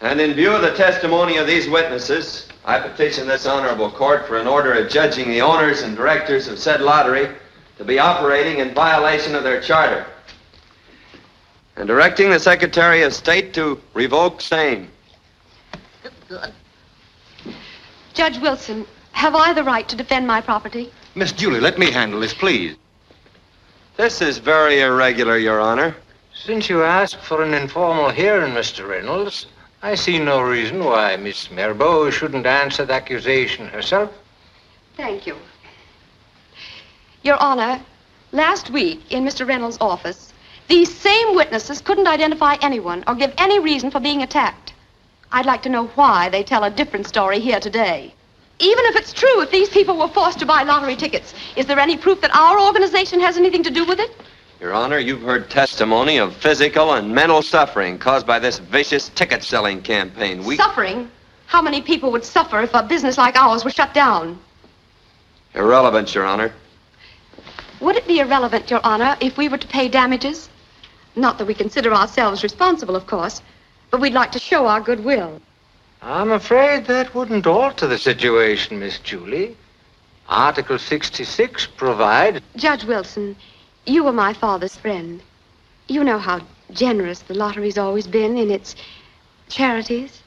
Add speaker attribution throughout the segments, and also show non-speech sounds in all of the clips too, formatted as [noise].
Speaker 1: And in view of the testimony of these witnesses, I petition this honorable court for an order adjudging the owners and directors of said lottery to be operating in violation of their charter. And directing the Secretary of State to revoke same. Good.
Speaker 2: Judge Wilson, have I the right to defend my property?
Speaker 3: Miss Julie, let me handle this, please.
Speaker 1: This is very irregular, Your Honor.
Speaker 4: Since you asked for an informal hearing, Mr. Reynolds, I see no reason why Miss Merbeau shouldn't answer the accusation herself.
Speaker 2: Thank you. Your Honor, last week in Mr. Reynolds' office, these same witnesses couldn't identify anyone or give any reason for being attacked. I'd like to know why they tell a different story here today. Even if it's true, if these people were forced to buy lottery tickets, is there any proof that our organization has anything to do with it?
Speaker 1: Your Honor, you've heard testimony of physical and mental suffering caused by this vicious ticket selling campaign. We...
Speaker 2: Suffering? How many people would suffer if a business like ours were shut down?
Speaker 1: Irrelevant, Your Honor.
Speaker 2: Would it be irrelevant, Your Honor, if we were to pay damages? Not that we consider ourselves responsible, of course, but we'd like to show our goodwill.
Speaker 4: I'm afraid that wouldn't alter the situation, Miss Julie. Article 66 provides...
Speaker 2: Judge Wilson, you were my father's friend. You know how generous the lottery's always been in its charities.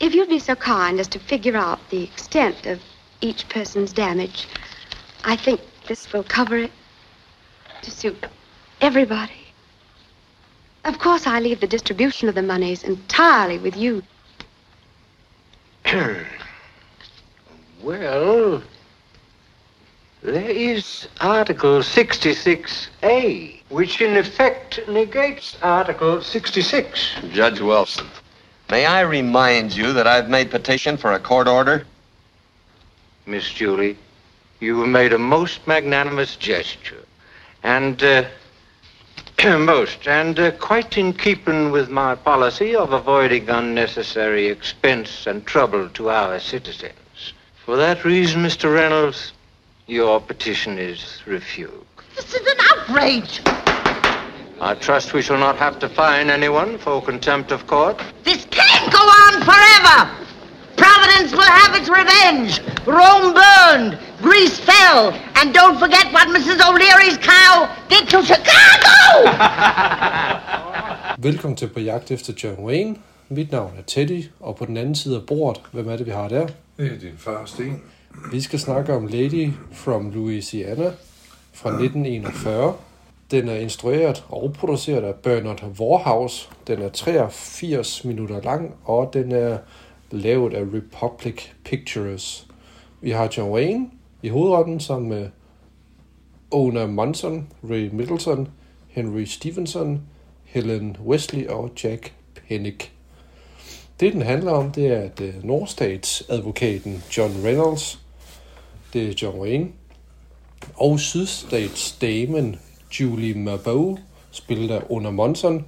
Speaker 2: If you'd be so kind as to figure out the extent of each person's damage, I think this will cover it to suit everybody. Of course, I leave the distribution of the monies entirely with you. [clears throat]
Speaker 4: well, there is Article 66A, which in effect negates Article 66.
Speaker 1: Judge Wilson, may I remind you that I've made petition for a court order?
Speaker 4: Miss Julie, you have made a most magnanimous gesture. And, uh, [clears throat] most, and uh, quite in keeping with my policy of avoiding unnecessary expense and trouble to our citizens. For that reason, Mr. Reynolds, your petition is refused.
Speaker 5: This is an outrage.
Speaker 4: I trust we shall not have to fine anyone for contempt of court.
Speaker 5: This can't go on forever. Providence will have its revenge. Rome burned, Greece fell, and don't forget what Mrs. O'Leary's cow did to Chicago! [laughs]
Speaker 6: Velkommen til På jagt efter John Wayne. Mit navn er Teddy, og på den anden side af bordet, hvem er det, vi har der?
Speaker 7: Det er din far, Sten.
Speaker 6: Vi skal snakke om Lady from Louisiana fra 1941. Den er instrueret og produceret af Bernard Warhouse. Den er 83 minutter lang, og den er lavet af Republic Pictures. Vi har John Wayne i hovedretten sammen med Ona Munson, Ray Middleton, Henry Stevenson, Helen Wesley og Jack Pennick. Det, den handler om, det er, at øh, nordstatsadvokaten John Reynolds, det er John Wayne, og sydstatsdamen Julie Mabou, spillet af Una Monson,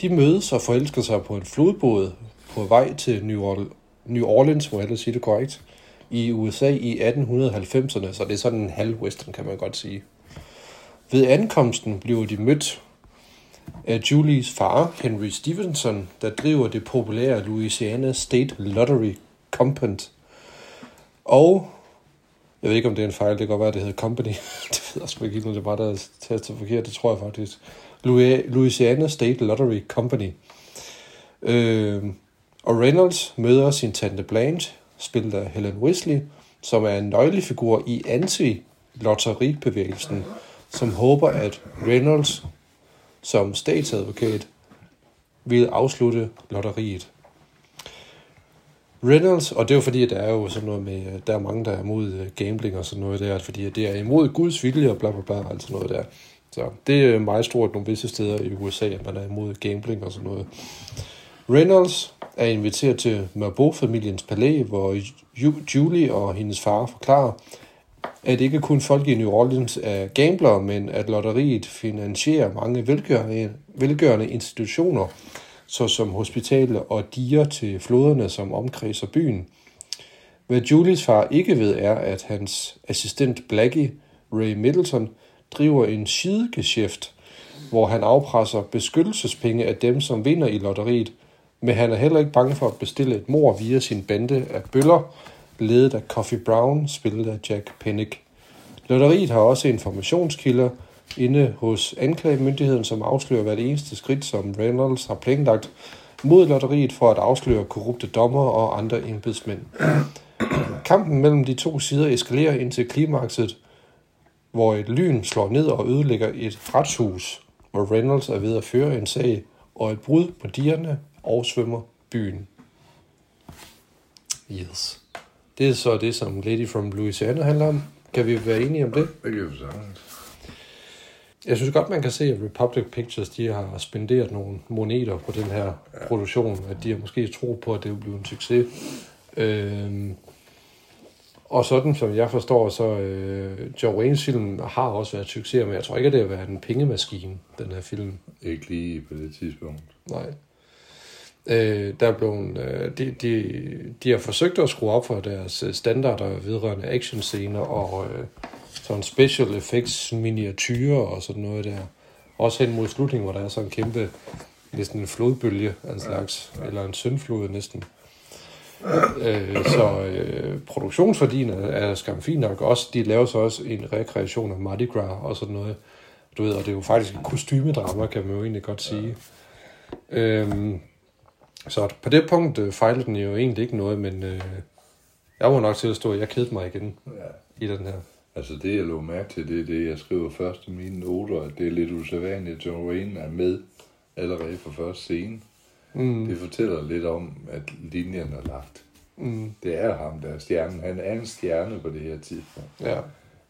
Speaker 6: de mødes og forelsker sig på en flodbåd på vej til New, Orleans, New Orleans, må jeg sige det korrekt, i USA i 1890'erne, så det er sådan en halv western, kan man godt sige. Ved ankomsten bliver de mødt af Julies far, Henry Stevenson, der driver det populære Louisiana State Lottery Company. Og jeg ved ikke, om det er en fejl, det kan godt være, det hedder Company. [laughs] det ved jeg sgu ikke, det er bare, der er tastet forkert, det tror jeg faktisk. Louisiana State Lottery Company. Øh, og Reynolds møder sin tante Blanche, spillet af Helen Wesley, som er en nøglefigur i anti-lotteribevægelsen, som håber, at Reynolds som statsadvokat vil afslutte lotteriet. Reynolds, og det er jo fordi, at der er jo sådan noget med, øh, der er mange, der er imod øh, gambling og sådan noget der, fordi det er imod Guds vilje og bla bla bla, altså noget der. Så det er meget stort nogle visse steder i USA, at man er imod gambling og sådan noget. Reynolds er inviteret til Mørbo-familiens palæ, hvor Julie og hendes far forklarer, at ikke kun folk i New Orleans er gamblere, men at lotteriet finansierer mange velgørende, velgørende institutioner, såsom hospitaler og diger til floderne, som omkredser byen. Hvad Julies far ikke ved er, at hans assistent Blackie, Ray Middleton, driver en sidegeschæft, hvor han afpresser beskyttelsespenge af dem, som vinder i lotteriet, Men han er heller ikke bange for at bestille et mor via sin bande af bøller, ledet af Coffee Brown, spillet af Jack Pennick. Lotteriet har også informationskilder inde hos anklagemyndigheden, som afslører hvert eneste skridt, som Reynolds har planlagt mod lotteriet for at afsløre korrupte dommer og andre embedsmænd. Kampen mellem de to sider eskalerer indtil klimakset, hvor et lyn slår ned og ødelægger et retshus, hvor Reynolds er ved at føre en sag, og et brud på dierne oversvømmer byen. Yes. Det er så det, som Lady from Louisiana handler om. Kan vi være enige om det?
Speaker 7: Det kan vi sagtens.
Speaker 6: Jeg synes godt, man kan se, at Republic Pictures de har spenderet nogle moneter på den her ja. produktion. At de har måske tro på, at det vil blive en succes. Øhm, og sådan som jeg forstår, så øh, Joe Waynes film har også været succes, men jeg tror ikke, at det har været en pengemaskine, den her film.
Speaker 7: Ikke lige på det tidspunkt.
Speaker 6: Nej. Øh, der er blevet, øh, de, de, de har forsøgt at skrue op for deres standarder vedrørende actionscener og øh, sådan special effects miniatyrer og sådan noget der. Også hen mod slutningen, hvor der er sådan en kæmpe, næsten en flodbølge af en slags, ja, ja. eller en søndflod næsten. Øh, så øh, produktionsværdien er, er skam fint nok. Også, de laver så også en rekreation af Mardi Gras og sådan noget. Du ved, og det er jo faktisk et kostymedrama, kan man jo egentlig godt sige. Ja. Øhm, så på det punkt øh, fejlede den jo egentlig ikke noget, men øh, jeg var nok til at stå, at jeg kedede mig igen ja. i den her.
Speaker 7: Altså det, jeg lå mærke til, det er det, jeg skriver først i mine noter, at det er lidt usædvanligt, at John Wayne er med allerede fra første scene. Mm. Det fortæller lidt om, at linjen er lagt. Mm. Det er ham, der er stjernen. Han er en stjerne på det her tidspunkt.
Speaker 6: Ja.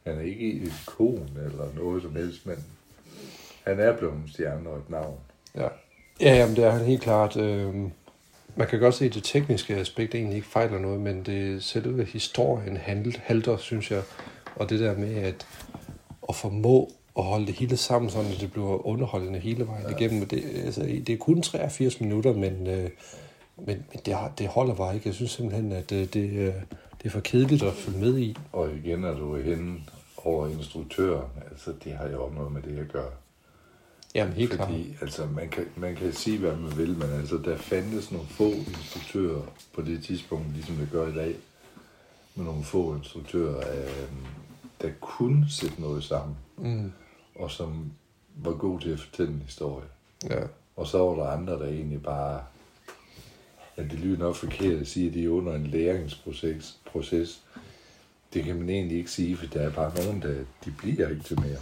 Speaker 7: Han er ikke et ikon eller noget som helst, men han er blevet en stjerne og et navn.
Speaker 6: Ja, ja jamen, det er han helt klart. Øh, man kan godt se, at det tekniske aspekt egentlig ikke fejler noget, men det selve historien handelt, halter, synes jeg. Og det der med at, at formå at holde det hele sammen, sådan at det bliver underholdende hele vejen ja. igennem. Det, altså, det er kun 83 minutter, men, øh, men, men det, det holder bare ikke. Jeg synes simpelthen, at det, øh, det, øh, det er for kedeligt at følge med i.
Speaker 7: Og igen er du henne over instruktøren. Altså, det har jo også noget med det at gøre.
Speaker 6: Jamen, helt
Speaker 7: Fordi,
Speaker 6: klart.
Speaker 7: altså, man kan, man kan sige, hvad man vil, men altså, der fandtes nogle få instruktører på det tidspunkt, ligesom det gør i dag, med nogle få instruktører, øh, der kunne sætte noget sammen,
Speaker 6: Mm.
Speaker 7: og som var god til at fortælle en historie.
Speaker 6: Ja.
Speaker 7: Og så var der andre, der egentlig bare, ja, det lyder nok forkert at sige, at de er under en læringsproces. Proces. Det kan man egentlig ikke sige, for der er bare nogen, der de bliver ikke til mere.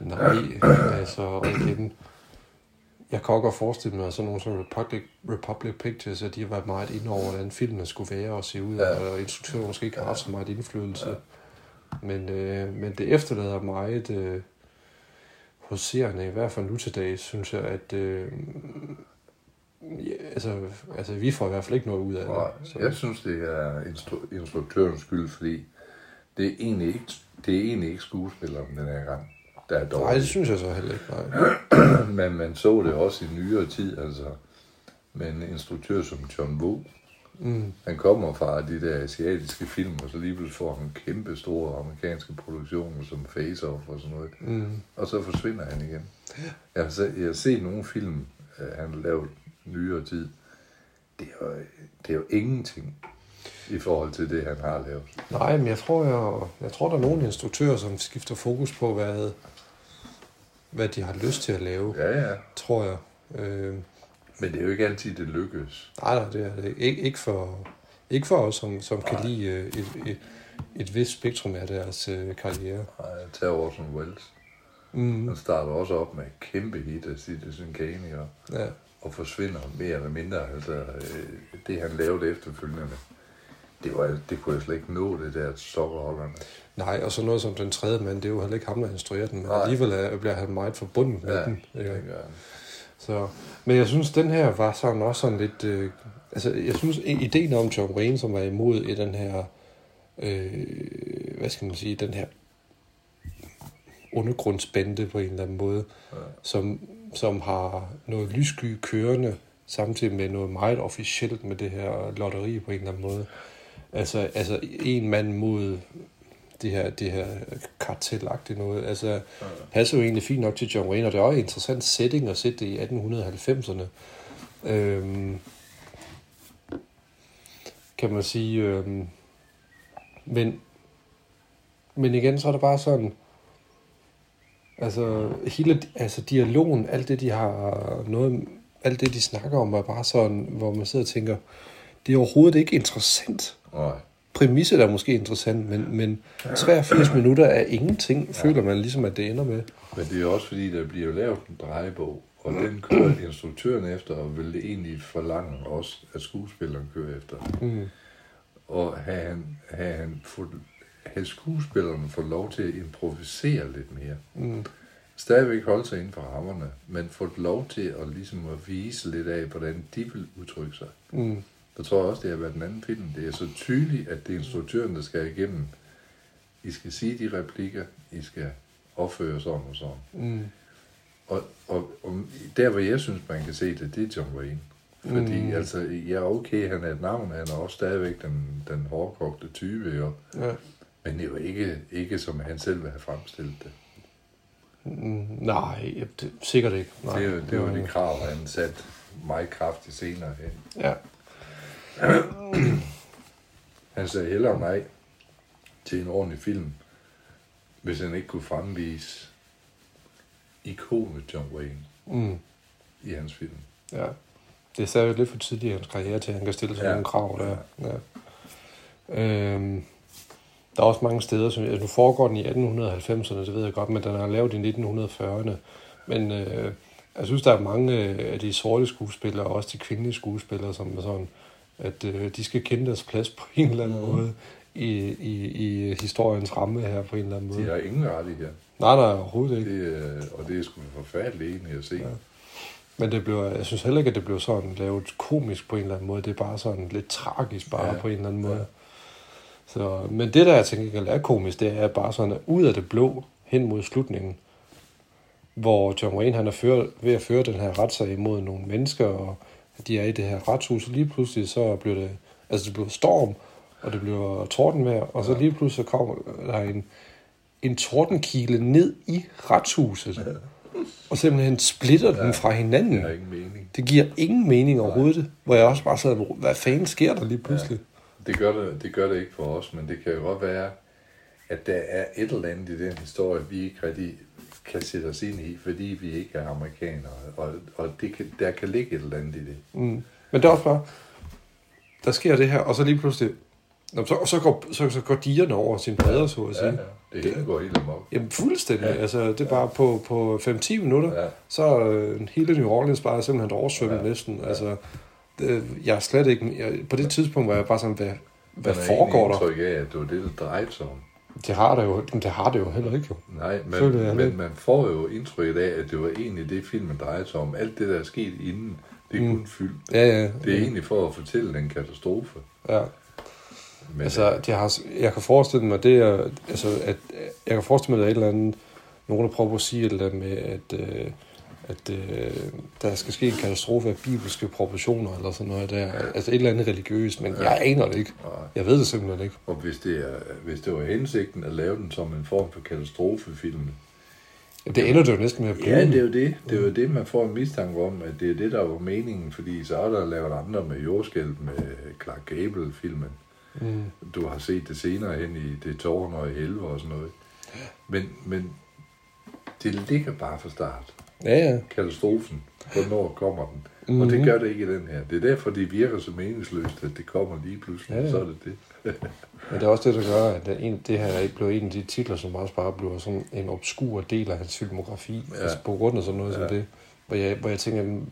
Speaker 6: Nej, [clears throat] altså, og igen, jeg kan også godt forestille mig, at sådan nogle som Republic, Republic Pictures, at de har været meget inde over, hvordan filmen skulle være og se ud, ja. og instruktøren måske ikke har haft så meget indflydelse. Ja. Men, øh, men det efterlader meget øh, hos seerne, i hvert fald nu til dag, synes jeg, at øh, ja, altså, altså, vi får i hvert fald ikke noget ud af
Speaker 7: Nej,
Speaker 6: det. Så,
Speaker 7: jeg synes, det er instru- instruktørens skyld, fordi det er egentlig ikke, det er egentlig ikke skuespilleren den her gang, der er dårlig.
Speaker 6: nej, det synes jeg så heller ikke. Nej.
Speaker 7: Men man så det også i nyere tid, altså med en instruktør som John Woo.
Speaker 6: Mm.
Speaker 7: Han kommer fra de der asiatiske film, og så lige får han kæmpe store amerikanske produktioner som Face Off og sådan noget.
Speaker 6: Mm.
Speaker 7: Og så forsvinder han igen. Jeg har, set, jeg har set nogle film, øh, han har lavet nyere tid. Det er, jo, det er jo ingenting i forhold til det, han har lavet.
Speaker 6: Nej, men jeg tror, jeg, jeg tror, der er nogle instruktører, som skifter fokus på, hvad, hvad de har lyst til at lave,
Speaker 7: Ja, ja.
Speaker 6: tror jeg. Øh,
Speaker 7: Men det er jo ikke altid, det lykkes.
Speaker 6: nej, nej, det er det ikke. ikke. For, ikke for os, som, som kan lide øh, et, et, et vist spektrum af deres øh, karriere.
Speaker 7: Nej, Tag Orson Welles.
Speaker 6: Mm.
Speaker 7: Han starter også op med et kæmpe hit af Citizen Kane, og,
Speaker 6: Ja.
Speaker 7: og forsvinder mere eller mindre. Altså, øh, det han lavede efterfølgende, det, var, det kunne jeg slet ikke nå, det der sokkerholderne.
Speaker 6: Nej, og så noget som den tredje mand, det er jo heller ikke ham, der instruerer den, men
Speaker 7: Nej.
Speaker 6: alligevel er, bliver han meget forbundet med
Speaker 7: Ja,
Speaker 6: den. Ikke?
Speaker 7: det gør han.
Speaker 6: Så, men jeg synes, den her var sådan også sådan lidt... Øh, altså, jeg synes, ideen om John Wayne, som var imod i den her... Øh, hvad skal man sige? Den her undergrundsbande på en eller anden måde, ja. som, som har noget lyssky kørende, samtidig med noget meget officielt med det her lotteri på en eller anden måde. Altså, altså en mand mod det her, det her kartelagtige noget. Altså, ja. passer jo egentlig fint nok til John Wayne, og det er også en interessant setting at sætte det i 1890'erne. Øhm, kan man sige. Øhm, men, men igen, så er det bare sådan, altså hele altså dialogen, alt det, de har noget, alt det, de snakker om, er bare sådan, hvor man sidder og tænker, det er overhovedet ikke interessant.
Speaker 7: Nej.
Speaker 6: Præmisset er måske interessant, men, men 83 minutter er ingenting, føler man ligesom, at det ender med.
Speaker 7: Men det er også fordi, der bliver lavet en drejebog, og den kører instruktøren efter, og vil det egentlig forlange også, at skuespilleren kører efter.
Speaker 6: Mm.
Speaker 7: Og have, han, have, han fået, have skuespillerne få lov til at improvisere lidt mere.
Speaker 6: Mm.
Speaker 7: Stadigvæk holde sig inden for rammerne, men få lov til at, ligesom at vise lidt af, hvordan de vil udtrykke sig.
Speaker 6: Mm.
Speaker 7: Der tror jeg også, det har været den anden film. Det er så tydeligt, at det er instruktøren, der skal igennem. I skal sige de replikker, I skal opføre sådan og sådan.
Speaker 6: Mm.
Speaker 7: Og, og, og der, hvor jeg synes, man kan se det, det er John Wayne. Fordi, mm. altså, ja, okay, han er et navn, han er også stadigvæk den, den hårdkogte type, jo.
Speaker 6: Ja.
Speaker 7: Men det er jo ikke, ikke, som han selv vil have fremstillet det.
Speaker 6: Mm, nej, det, sikkert ikke. Nej.
Speaker 7: Det, det var de krav, han satte meget kraftigt senere hen.
Speaker 6: Ja. [clears throat]
Speaker 7: Han sagde hellere nej til en ordentlig film, hvis han ikke kunne fremvise ikonet John Wayne
Speaker 6: Mm.
Speaker 7: i hans film.
Speaker 6: Ja. Det er stadig lidt for tidligt i hans karriere til, at han kan stille sådan
Speaker 7: Ja.
Speaker 6: ja. nogle krav der. Ja. Øhm, der er også mange steder, som altså, nu foregår den i 1890'erne, det ved jeg godt, men den er lavet i 1940'erne. Men øh, jeg synes, der er mange øh, af de sorte skuespillere, og også de kvindelige skuespillere, som er sådan, at øh, de skal kende deres plads på en eller anden måde i, i, i historiens ramme her på en eller anden
Speaker 7: De
Speaker 6: måde.
Speaker 7: har ingen rettigheder.
Speaker 6: Nej, nej, overhovedet ikke.
Speaker 7: Det, øh, og det er sgu forfærdeligt egentlig at se. Ja.
Speaker 6: Men det blev, jeg synes heller ikke, at det blev sådan lavet komisk på en eller anden måde. Det er bare sådan lidt tragisk bare
Speaker 7: Ja.
Speaker 6: ja. på en eller anden måde. Så, men det, der jeg tænker er komisk, det er bare sådan, at ud af det blå hen mod slutningen, hvor John Wayne han er føre, ved at føre den her retssag imod nogle mennesker, og de er i det her retshus, og lige pludselig så bliver det, altså det bliver storm, og det bliver tordenvejr, og så lige pludselig så kommer der en, en tordenkile ned i retshuset, og simpelthen splitter den fra hinanden.
Speaker 7: Det ingen mening.
Speaker 6: Det giver ingen mening overhovedet, hvor jeg også bare sad, hvad fanden sker der lige pludselig?
Speaker 7: Det gør det, det gør det ikke for os, men det kan jo godt være, at der er et eller andet i den historie, vi ikke rigtig kan sætte os ind i, fordi vi ikke er amerikanere. Og, og det kan, der kan ligge et eller andet i det.
Speaker 6: Mm. Men det er også bare, der sker det her, og så lige pludselig, Nå, så, så, går, så, så går digerne over sin bredere, så at sige.
Speaker 7: Ja, ja. Det hele går helt amok.
Speaker 6: Jamen fuldstændig. Ja. Altså, det er bare på, på 5-10 minutter,
Speaker 7: Ja.
Speaker 6: ja. så øh, hele New Orleans bare er simpelthen oversvømmet ja. næsten. Altså, det, jeg er slet ikke... Jeg, på det tidspunkt var jeg bare sådan, hvad, hvad foregår der?
Speaker 7: egentlig indtryk af, at det var det, der drejede sig om.
Speaker 6: Det har det jo, det har det jo heller ikke jo.
Speaker 7: Nej,
Speaker 6: Føler jeg
Speaker 7: men, men man får jo indtrykket af, at det var egentlig det, filmen drejede sig om. Alt det, der er sket inden, det er
Speaker 6: Mm.
Speaker 7: kun fyld.
Speaker 6: Ja, ja.
Speaker 7: Det er egentlig for at fortælle en katastrofe.
Speaker 6: Ja.
Speaker 7: Men,
Speaker 6: Altså, de har, jeg kan forestille mig, det er, altså, at, jeg kan forestille mig, at der er et eller andet, nogen der prøver at sige et eller andet med, at, øh, at øh, der skal ske en katastrofe af bibelske proportioner, eller sådan noget der. Altså et eller andet religiøst, men jeg aner det ikke. Jeg ved det simpelthen ikke.
Speaker 7: Og hvis det, er, hvis det var hensigten at lave den som en form for katastrofefilm,
Speaker 6: Det ender det jo næsten med at blive.
Speaker 7: Ja, det er jo det. Det er jo det, man får en mistanke om, at det er det, der var meningen, fordi så er der lavet andre med jordskælv med Clark Gable-filmen.
Speaker 6: Mm.
Speaker 7: Du har set det senere hen i det tårn og i helvede og sådan noget. Men, men det ligger bare fra start.
Speaker 6: Ja, ja.
Speaker 7: Katastrofen. Hvornår kommer den? Mm-hmm.
Speaker 6: Mhm.
Speaker 7: Og det gør det ikke i den her. Det er derfor, det virker så meningsløst, at det kommer lige pludselig.
Speaker 6: Ja, ja.
Speaker 7: Så er det det. [laughs]
Speaker 6: Men det er også det, der gør, at det, en, det her ikke blev en af de titler, som også bare bliver sådan en obskur del af hans filmografi. Ja. Altså på grund af sådan noget ja. som det. Hvor jeg, hvor jeg tænker, "Mm,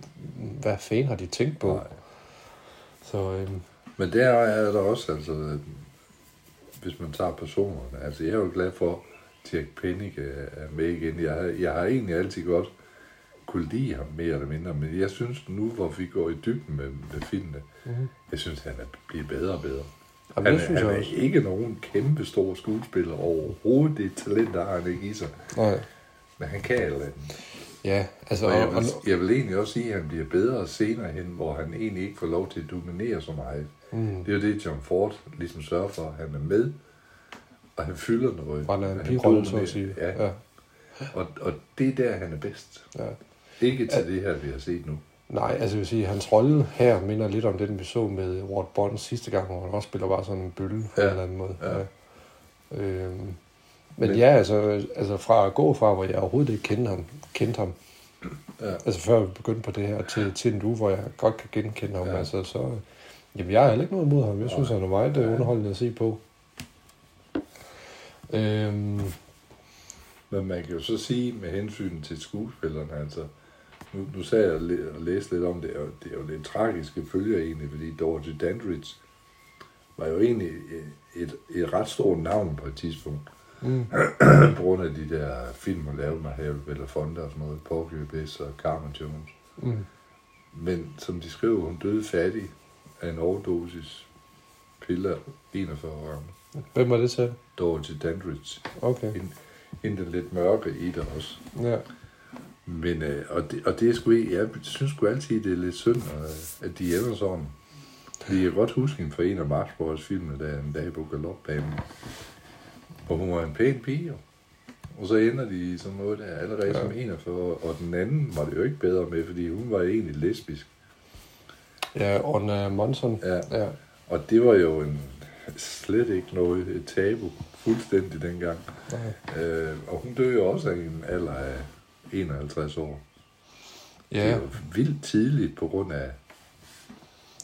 Speaker 6: hvad fanden har de tænkt på?
Speaker 7: Nej.
Speaker 6: Så øhm,
Speaker 7: Men der er der også, altså, hvis man tager personerne, altså jeg er jo glad for, at Jack Pennick er er med igen. Jeg har, jeg har egentlig altid godt kunne lide ham mere eller mindre, men jeg synes nu, hvor vi går i dybden med, med filmene, mm-hmm. jeg synes, han er blevet bedre og bedre.
Speaker 6: Jamen,
Speaker 7: han,
Speaker 6: synes
Speaker 7: han er
Speaker 6: også.
Speaker 7: ikke nogen kæmpe stor skuespiller overhovedet. Det talent der har han ikke i sig.
Speaker 6: nej.
Speaker 7: Men han kan eller andet.
Speaker 6: Ja, altså...
Speaker 7: Og jeg,
Speaker 6: og,
Speaker 7: vil, jeg vil egentlig også sige, at han bliver bedre senere hen, hvor han egentlig ikke får lov til at dominere så meget.
Speaker 6: mm,
Speaker 7: Det er jo det, John Ford ligesom sørger for. Han er med, og han fylder noget.
Speaker 6: og han er en birolle, så at sige.
Speaker 7: Ja,
Speaker 6: ja.
Speaker 7: og, og det er der, han er bedst.
Speaker 6: ja.
Speaker 7: Ikke til det her, vi har set nu.
Speaker 6: Nej, altså jeg vil sige, hans rolle her minder lidt om den, vi så med Ward Bond sidste gang, hvor han også spiller bare sådan en bølle på
Speaker 7: Ja,
Speaker 6: en eller anden måde.
Speaker 7: ja.
Speaker 6: Øhm, men,
Speaker 7: Men-
Speaker 6: ja, altså, altså fra at gå fra, hvor jeg overhovedet ikke kendte ham, kendte ham
Speaker 7: Ja.
Speaker 6: altså før vi begyndte på det her, til, til nu, hvor jeg godt kan genkende ham,
Speaker 7: Ja.
Speaker 6: ja. altså så... Jamen, jeg har heller ikke noget imod ham. Jeg synes, han er meget ja. underholdende at se på. Øhm,
Speaker 7: Men man kan jo så sige med hensyn til skuespillerne, altså, nu, nu sagde jeg og læste lidt om det, og det er jo lidt tragiske følger egentlig, fordi Dorothy Dandridge var jo egentlig et, et ret stort navn på et tidspunkt.
Speaker 6: Mm. [clears throat]
Speaker 7: på grund af de der film, hun lavede med Harry Belafonte og sådan noget, Porky Abyss og Carmen Jones.
Speaker 6: mm,
Speaker 7: Men som de skriver, hun døde fattig af en overdosis piller 41 år gammel.
Speaker 6: hvem var det til?
Speaker 7: Dorothy Dandridge.
Speaker 6: Okay.
Speaker 7: Hende, hende den lidt mørke i det også.
Speaker 6: Ja.
Speaker 7: Men, øh, og, det, og det er sgu ikke, jeg synes sgu altid, det er lidt synd, øh, at de ender sådan. Fordi jeg kan godt huske hende fra en af Marsborgs filmer, der en dag på galopbanen, hvor hun var en pæn pige. jo. Og så ender de sådan noget der allerede ja. som 41, og den anden var det jo ikke bedre med, fordi hun var egentlig lesbisk.
Speaker 6: Ja, Orna Monson.
Speaker 7: Ja.
Speaker 6: ja.
Speaker 7: Og det var jo en, slet ikke noget et tabu, fuldstændig dengang.
Speaker 6: Nej.
Speaker 7: Øh, og hun døde jo også af en alder af 51 år. Det er
Speaker 6: Ja,
Speaker 7: jo vildt tidligt på grund af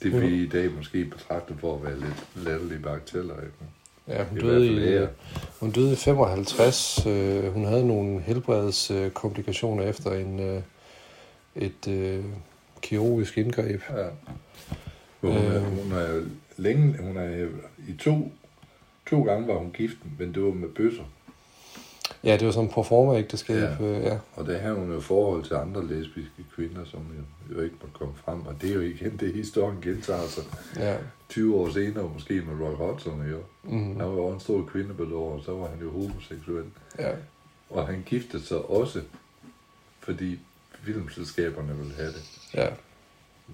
Speaker 7: det, vi i dag måske betragter for at være lidt latterlige bagateller. Ikke?
Speaker 6: ja hun,
Speaker 7: i
Speaker 6: døde i,
Speaker 7: her.
Speaker 6: hun døde i 55. Øh, hun havde nogle helbredskomplikationer efter en, øh, et øh, kirurgisk indgreb.
Speaker 7: Ja. Hun, er,
Speaker 6: Øh.
Speaker 7: hun er længe, hun er i to, to gange var hun gift, men det var med bøsser.
Speaker 6: Ja, det var sådan en performer-ægteskab.
Speaker 7: Ja.
Speaker 6: Ja. ja.
Speaker 7: Og der havde hun jo forhold til andre lesbiske kvinder, som jo, jo ikke måtte komme frem. Og det er jo igen det, historien gentager sig.
Speaker 6: ja.
Speaker 7: 20 år senere, måske med Roy Hodgson, jo.
Speaker 6: Mm.
Speaker 7: Han var jo en stor kvindebelår, og så var han jo homoseksuel.
Speaker 6: ja.
Speaker 7: Og han giftede sig også, fordi filmselskaberne ville have det.
Speaker 6: ja.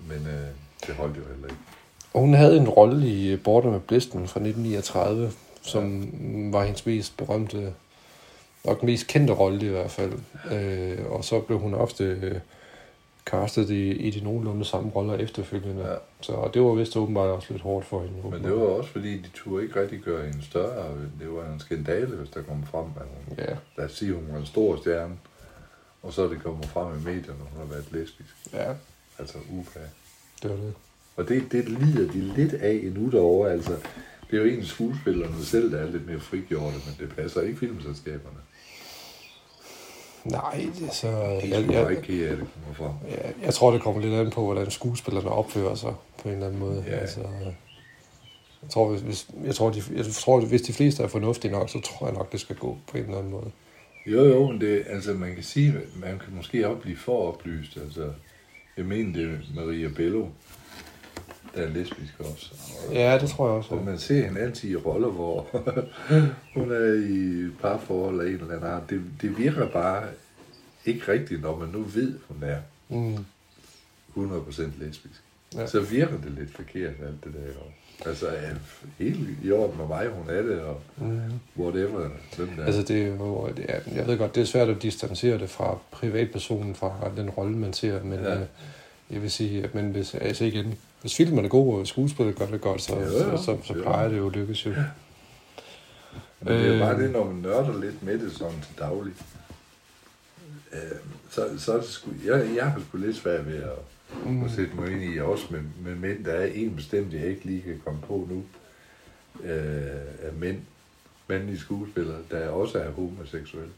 Speaker 7: Men øh, det holdt jo heller ikke.
Speaker 6: Og hun havde en rolle i øh, Border med Blisten fra 1939, som ja. var hendes mest berømte, nok den mest kendte rolle i hvert fald. Øh, og så blev hun ofte øh, castet i, i de nogenlunde samme roller efterfølgende.
Speaker 7: Ja.
Speaker 6: Så og det var vist åbenbart også lidt hårdt for hende.
Speaker 7: Men det var også fordi, de turde ikke rigtig gøre hende større. Det var en skandale, hvis der kom frem, at hun,
Speaker 6: Ja,
Speaker 7: lad os sige, hun var en stor stjerne. Og så er det kommet frem i medierne, hun har været lesbisk.
Speaker 6: ja,
Speaker 7: Altså upa.
Speaker 6: det var det.
Speaker 7: Og det, det lider de lidt af endnu derovre. Altså, det er jo egentlig skuespillerne selv, der er lidt mere frigjorte, men det passer ikke filmselskaberne.
Speaker 6: Nej, det så...
Speaker 7: De er
Speaker 6: Jeg, jeg,
Speaker 7: ikke ked af det kommer fra.
Speaker 6: jeg, jeg tror, det kommer lidt an på, hvordan skuespillerne opfører sig på en eller anden måde.
Speaker 7: Ja.
Speaker 6: Altså, jeg tror, hvis, hvis, jeg, tror, de, jeg tror, hvis de fleste er fornuftige nok, så tror jeg nok, det skal gå på en eller anden måde.
Speaker 7: Jo, jo, men det, altså, man kan sige, man kan måske også blive for oplyst. Altså, jeg mener, det Maria Bello, der er lesbisk også. Og,
Speaker 6: Ja, det tror jeg også.
Speaker 7: og man ser hende altid i roller, hvor [laughs] hun er i parforhold af en eller anden art. Det, det virker bare ikke rigtigt, når man nu ved, hun er
Speaker 6: Mm.
Speaker 7: 100% lesbisk.
Speaker 6: Ja.
Speaker 7: Ja. Så virker det lidt forkert, alt det der. Og, altså, er helt i orden med mig, hun er det, og
Speaker 6: Mm.
Speaker 7: whatever, hvem der er.
Speaker 6: Altså, det er jo, det er, jeg ved godt, det er svært at distancere det fra privatpersonen, fra den rolle, man ser, men
Speaker 7: Ja.
Speaker 6: ja. øh, jeg vil sige, at men hvis, altså igen, hvis filmen er god, og skuespillet gør det godt, så,
Speaker 7: jo.
Speaker 6: så, så, så plejer det jo at lykkes jo.
Speaker 7: Men det er jo bare
Speaker 6: Øh.
Speaker 7: det, når man nørder lidt med det sådan til daglig. Øh, så, så er det sgu, jeg, jeg har sgu lidt svært ved at, mm. at sætte mig ind i også med, med mænd. Der er en bestemt, jeg ikke lige kan komme på nu, øh, af mænd, mandlige skuespillere, der også er homoseksuelle.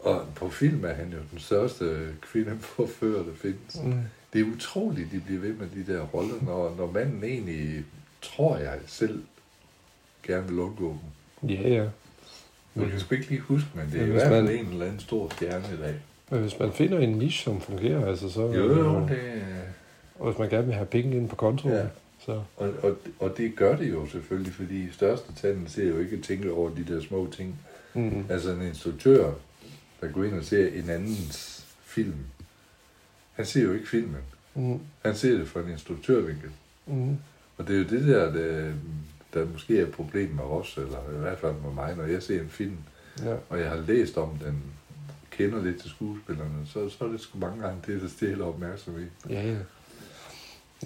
Speaker 7: Og på film er han jo den største kvindeforfører, der findes.
Speaker 6: Mm.
Speaker 7: Det er utroligt, de bliver ved med de der roller, når, når manden egentlig, tror jeg selv, gerne vil undgå dem.
Speaker 6: Ja, ja.
Speaker 7: Jeg kan sgu ikke lige huske, men det er
Speaker 6: Men
Speaker 7: i hvert fald
Speaker 6: man-
Speaker 7: en eller anden stor stjerne i dag.
Speaker 6: Men hvis man finder en niche, som fungerer, altså så...
Speaker 7: Jo, jo, det,
Speaker 6: Og hvis man gerne vil have penge ind på kontoen,
Speaker 7: Ja.
Speaker 6: ja. så...
Speaker 7: og, og, og det gør det jo selvfølgelig, fordi største tanden ser jo ikke at tænke over de der små ting.
Speaker 6: Mm.
Speaker 7: Altså en instruktør, der går ind og ser en andens film, han ser jo ikke filmen.
Speaker 6: Mm.
Speaker 7: Han ser det fra en instruktørvinkel.
Speaker 6: Mm.
Speaker 7: Og det er jo det der, der, der måske er et problem med os, eller i hvert fald med mig, når jeg ser en film,
Speaker 6: Ja.
Speaker 7: og jeg har læst om den, kender lidt til skuespillerne, så, så er det sgu mange gange det, der stjæler opmærksomhed.
Speaker 6: Ja, ja.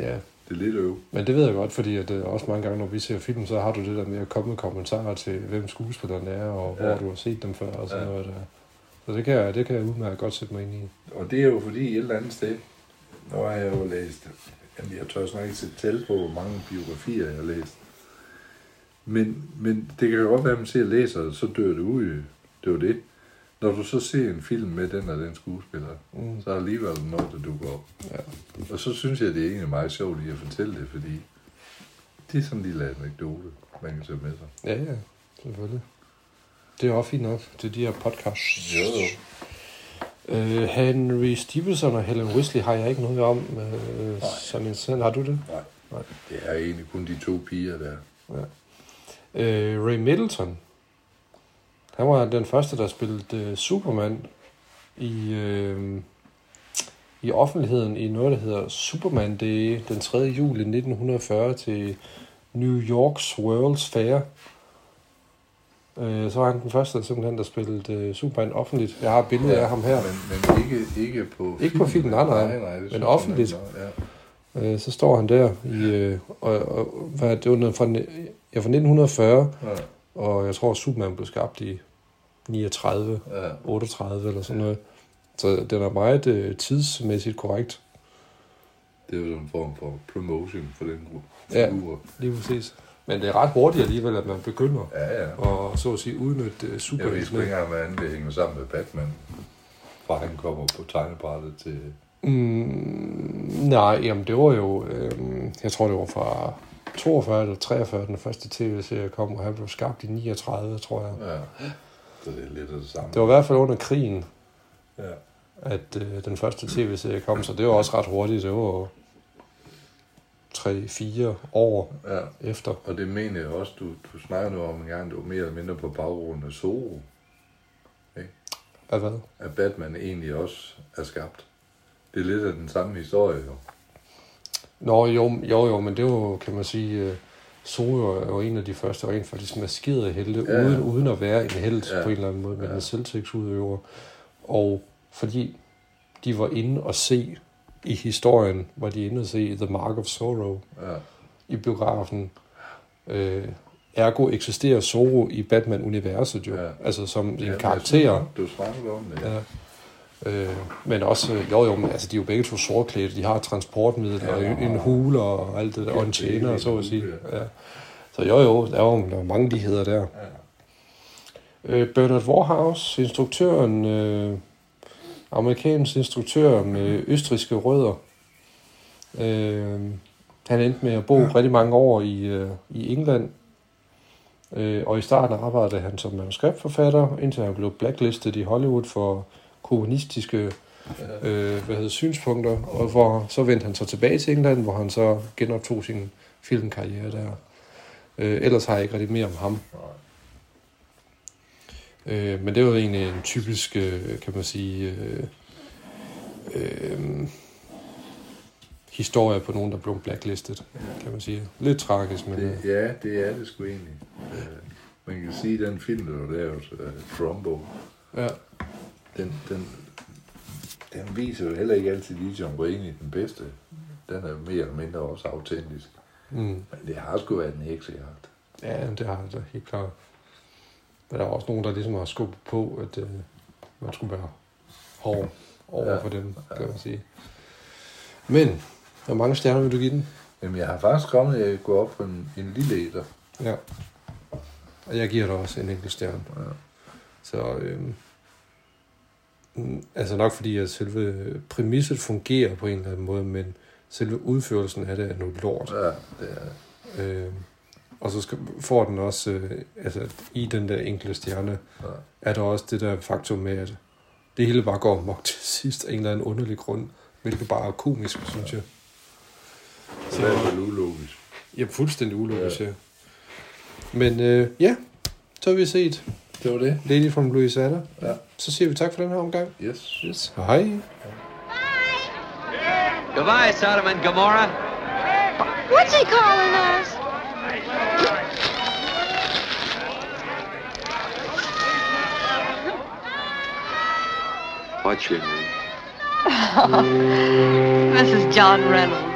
Speaker 6: Ja,
Speaker 7: Det er lidt øv.
Speaker 6: men det ved jeg godt, fordi at, øh, også mange gange, når vi ser film, så har du det der med at komme med kommentarer til, hvem skuespillerne er, og hvor
Speaker 7: Ja.
Speaker 6: du har set dem før, og sådan
Speaker 7: Ja.
Speaker 6: noget der. Så det kan, jeg, det kan jeg udmærket godt sætte mig ind i.
Speaker 7: Og det er jo fordi et eller andet sted, nu har jeg jo læst, jamen jeg tør snart ikke sætte tal på, hvor mange biografier jeg har læst. Men, men det kan jo godt være, at man ser og læser, og så dør det ud. Det er jo det. Når du så ser en film med den og den skuespiller, mm. så er alligevel noget, der dukker op.
Speaker 6: Ja.
Speaker 7: Og så synes jeg, det er egentlig meget sjovt lige at fortælle det, fordi det er sådan en lille anekdote, man kan tage med sig.
Speaker 6: Ja, ja, selvfølgelig. Det er også fint nok til de her podcasts.
Speaker 7: Jo, jo.
Speaker 6: Øh, Henry Stevenson og Helen Wesley har jeg ikke noget om. Øh, sådan en sådan. Har du det?
Speaker 7: Nej.
Speaker 6: Nej.
Speaker 7: Det er egentlig kun de to piger der.
Speaker 6: Øh, Ray Middleton. Han var den første, der spillede øh, Superman i, øh, i offentligheden i noget, der hedder Superman Day den 3. juli 1940 til New Yorks World's Fair. Øh, så var han den første, simpelthen, der spillede øh, Superman offentligt. Jeg har et billede af ham her.
Speaker 7: Men, men ikke, ikke på
Speaker 6: Ikke på filmen, nej, nej.
Speaker 7: nej, nej
Speaker 6: Men offentligt.
Speaker 7: Ja.
Speaker 6: Øh, så står han der i, øh, og, og hvad, det var fra, ja, fra 1940,
Speaker 7: Ja.
Speaker 6: og jeg tror, Superman blev skabt i 39,
Speaker 7: Ja.
Speaker 6: 38 eller sådan noget. Så den er meget øh, tidsmæssigt korrekt.
Speaker 7: Det er jo en form for promotion for den gruppe.
Speaker 6: Ja. Lige præcis. Men det er ret hurtigt alligevel, at man begynder
Speaker 7: Ja, ja.
Speaker 6: at så at sige udnytte øh,
Speaker 7: Jeg ved sgu
Speaker 6: superheltene.
Speaker 7: ikke engang, hvordan det hænger sammen med Batman. Fra han kommer på tegnebrættet til...
Speaker 6: Mm, nej, jamen det var jo, øh, jeg tror det var fra 42 eller 43, den første tv-serie kom, og han blev skabt i 39, tror jeg.
Speaker 7: Ja. Så det er lidt af det samme.
Speaker 6: Det var i hvert fald under krigen,
Speaker 7: Ja.
Speaker 6: at øh, den første tv-serie kom, så det var også ret hurtigt. Det var 3-4 år
Speaker 7: ja.
Speaker 6: efter.
Speaker 7: Og det mener jeg også, du, du snakker nu om en gang, det var mere eller mindre på baggrund af Zorro.
Speaker 6: Af hvad?
Speaker 7: At Batman egentlig også er skabt. Det er lidt af den samme historie, jo.
Speaker 6: Nå, jo, jo, jo, men det var kan man sige, uh, Zorro er jo en af de første rent faktisk maskerede helte,
Speaker 7: Ja.
Speaker 6: uden, uden at være en held
Speaker 7: Ja.
Speaker 6: på en eller anden måde, men
Speaker 7: ja.
Speaker 6: en selvtægtsudøver. Og fordi de var inde og se i historien, var de inde og se The Mark of Sorrow
Speaker 7: Ja.
Speaker 6: i biografen. Øh, ergo eksisterer Zorro i Batman-universet jo,
Speaker 7: Ja.
Speaker 6: ja. altså som en
Speaker 7: Ja,
Speaker 6: karakter.
Speaker 7: synes Du snakker om det, ja.
Speaker 6: Ja. Øh, men også, jo jo, men altså, de er jo begge to sortklædte, de har transportmiddel,
Speaker 7: Ja,
Speaker 6: og en,
Speaker 7: ja.
Speaker 6: en hule og alt det der, og en tjener, så at sige. Ja. Så jo jo, der er jo der er mange ligheder der. Øh, Bernard Warhaus, instruktøren, øh, amerikansk instruktør med østriske rødder. Øh, han endte med at bo ja. rigtig mange år i, øh, i England, øh, og i starten arbejdede han som manuskriptforfatter, indtil han blev blacklistet i Hollywood for kommunistiske øh, hvad hedder, synspunkter, og hvor, så vendte han så tilbage til England, hvor han så genoptog sin filmkarriere der. Øh, ellers har jeg ikke rigtig mere om ham. Øh, men det var egentlig en typisk, øh, kan man sige, øh, øh, historie på nogen, der blev blacklistet, kan man sige. Lidt tragisk, men...
Speaker 7: Det,
Speaker 6: øh,
Speaker 7: ja, det er det sgu egentlig. Øh, man kan sige, at den film, der var lavet, uh, Trumbo,
Speaker 6: Ja,
Speaker 7: den, den, den viser jo heller ikke altid lige John Wayne den bedste. Den er mere eller mindre også autentisk.
Speaker 6: mm,
Speaker 7: Men det har sgu været en heksejagt.
Speaker 6: ja, det har det helt klart. Men der er også nogen, der ligesom har skubbet på, at øh, man skulle være hård over
Speaker 7: Ja,
Speaker 6: for dem, kan man sige. Men, hvor mange stjerner vil du give den?
Speaker 7: Jamen, jeg har faktisk kommet, at jeg går op på en, en lille etter.
Speaker 6: Ja. Og jeg giver dig også en enkelt stjerne.
Speaker 7: Ja.
Speaker 6: Så, øhm, mm, altså nok fordi, at selve præmisset fungerer på en eller anden måde, men selve udførelsen af det er noget lort.
Speaker 7: Ja, det er det.
Speaker 6: Øh, og så skal, får den også, øh, altså i den der enkelte stjerne,
Speaker 7: Ja.
Speaker 6: er der også det der faktum med, at det hele bare går mok til [laughs] sidst af en eller anden underlig grund, hvilket bare er komisk, synes jeg.
Speaker 7: Så det er ulogisk.
Speaker 6: Ja, fuldstændig ulogisk,
Speaker 7: Ja.
Speaker 6: ja. Men øh, ja, så har vi set
Speaker 7: Det var det.
Speaker 6: Lady from Louisiana.
Speaker 7: Ja.
Speaker 6: Så siger vi tak for den her omgang.
Speaker 7: Yes.
Speaker 6: Yes. Hej.
Speaker 1: Goodbye, Sodom and Gomorrah.
Speaker 2: What's he calling us? What's your name?
Speaker 8: Mrs. John Reynolds.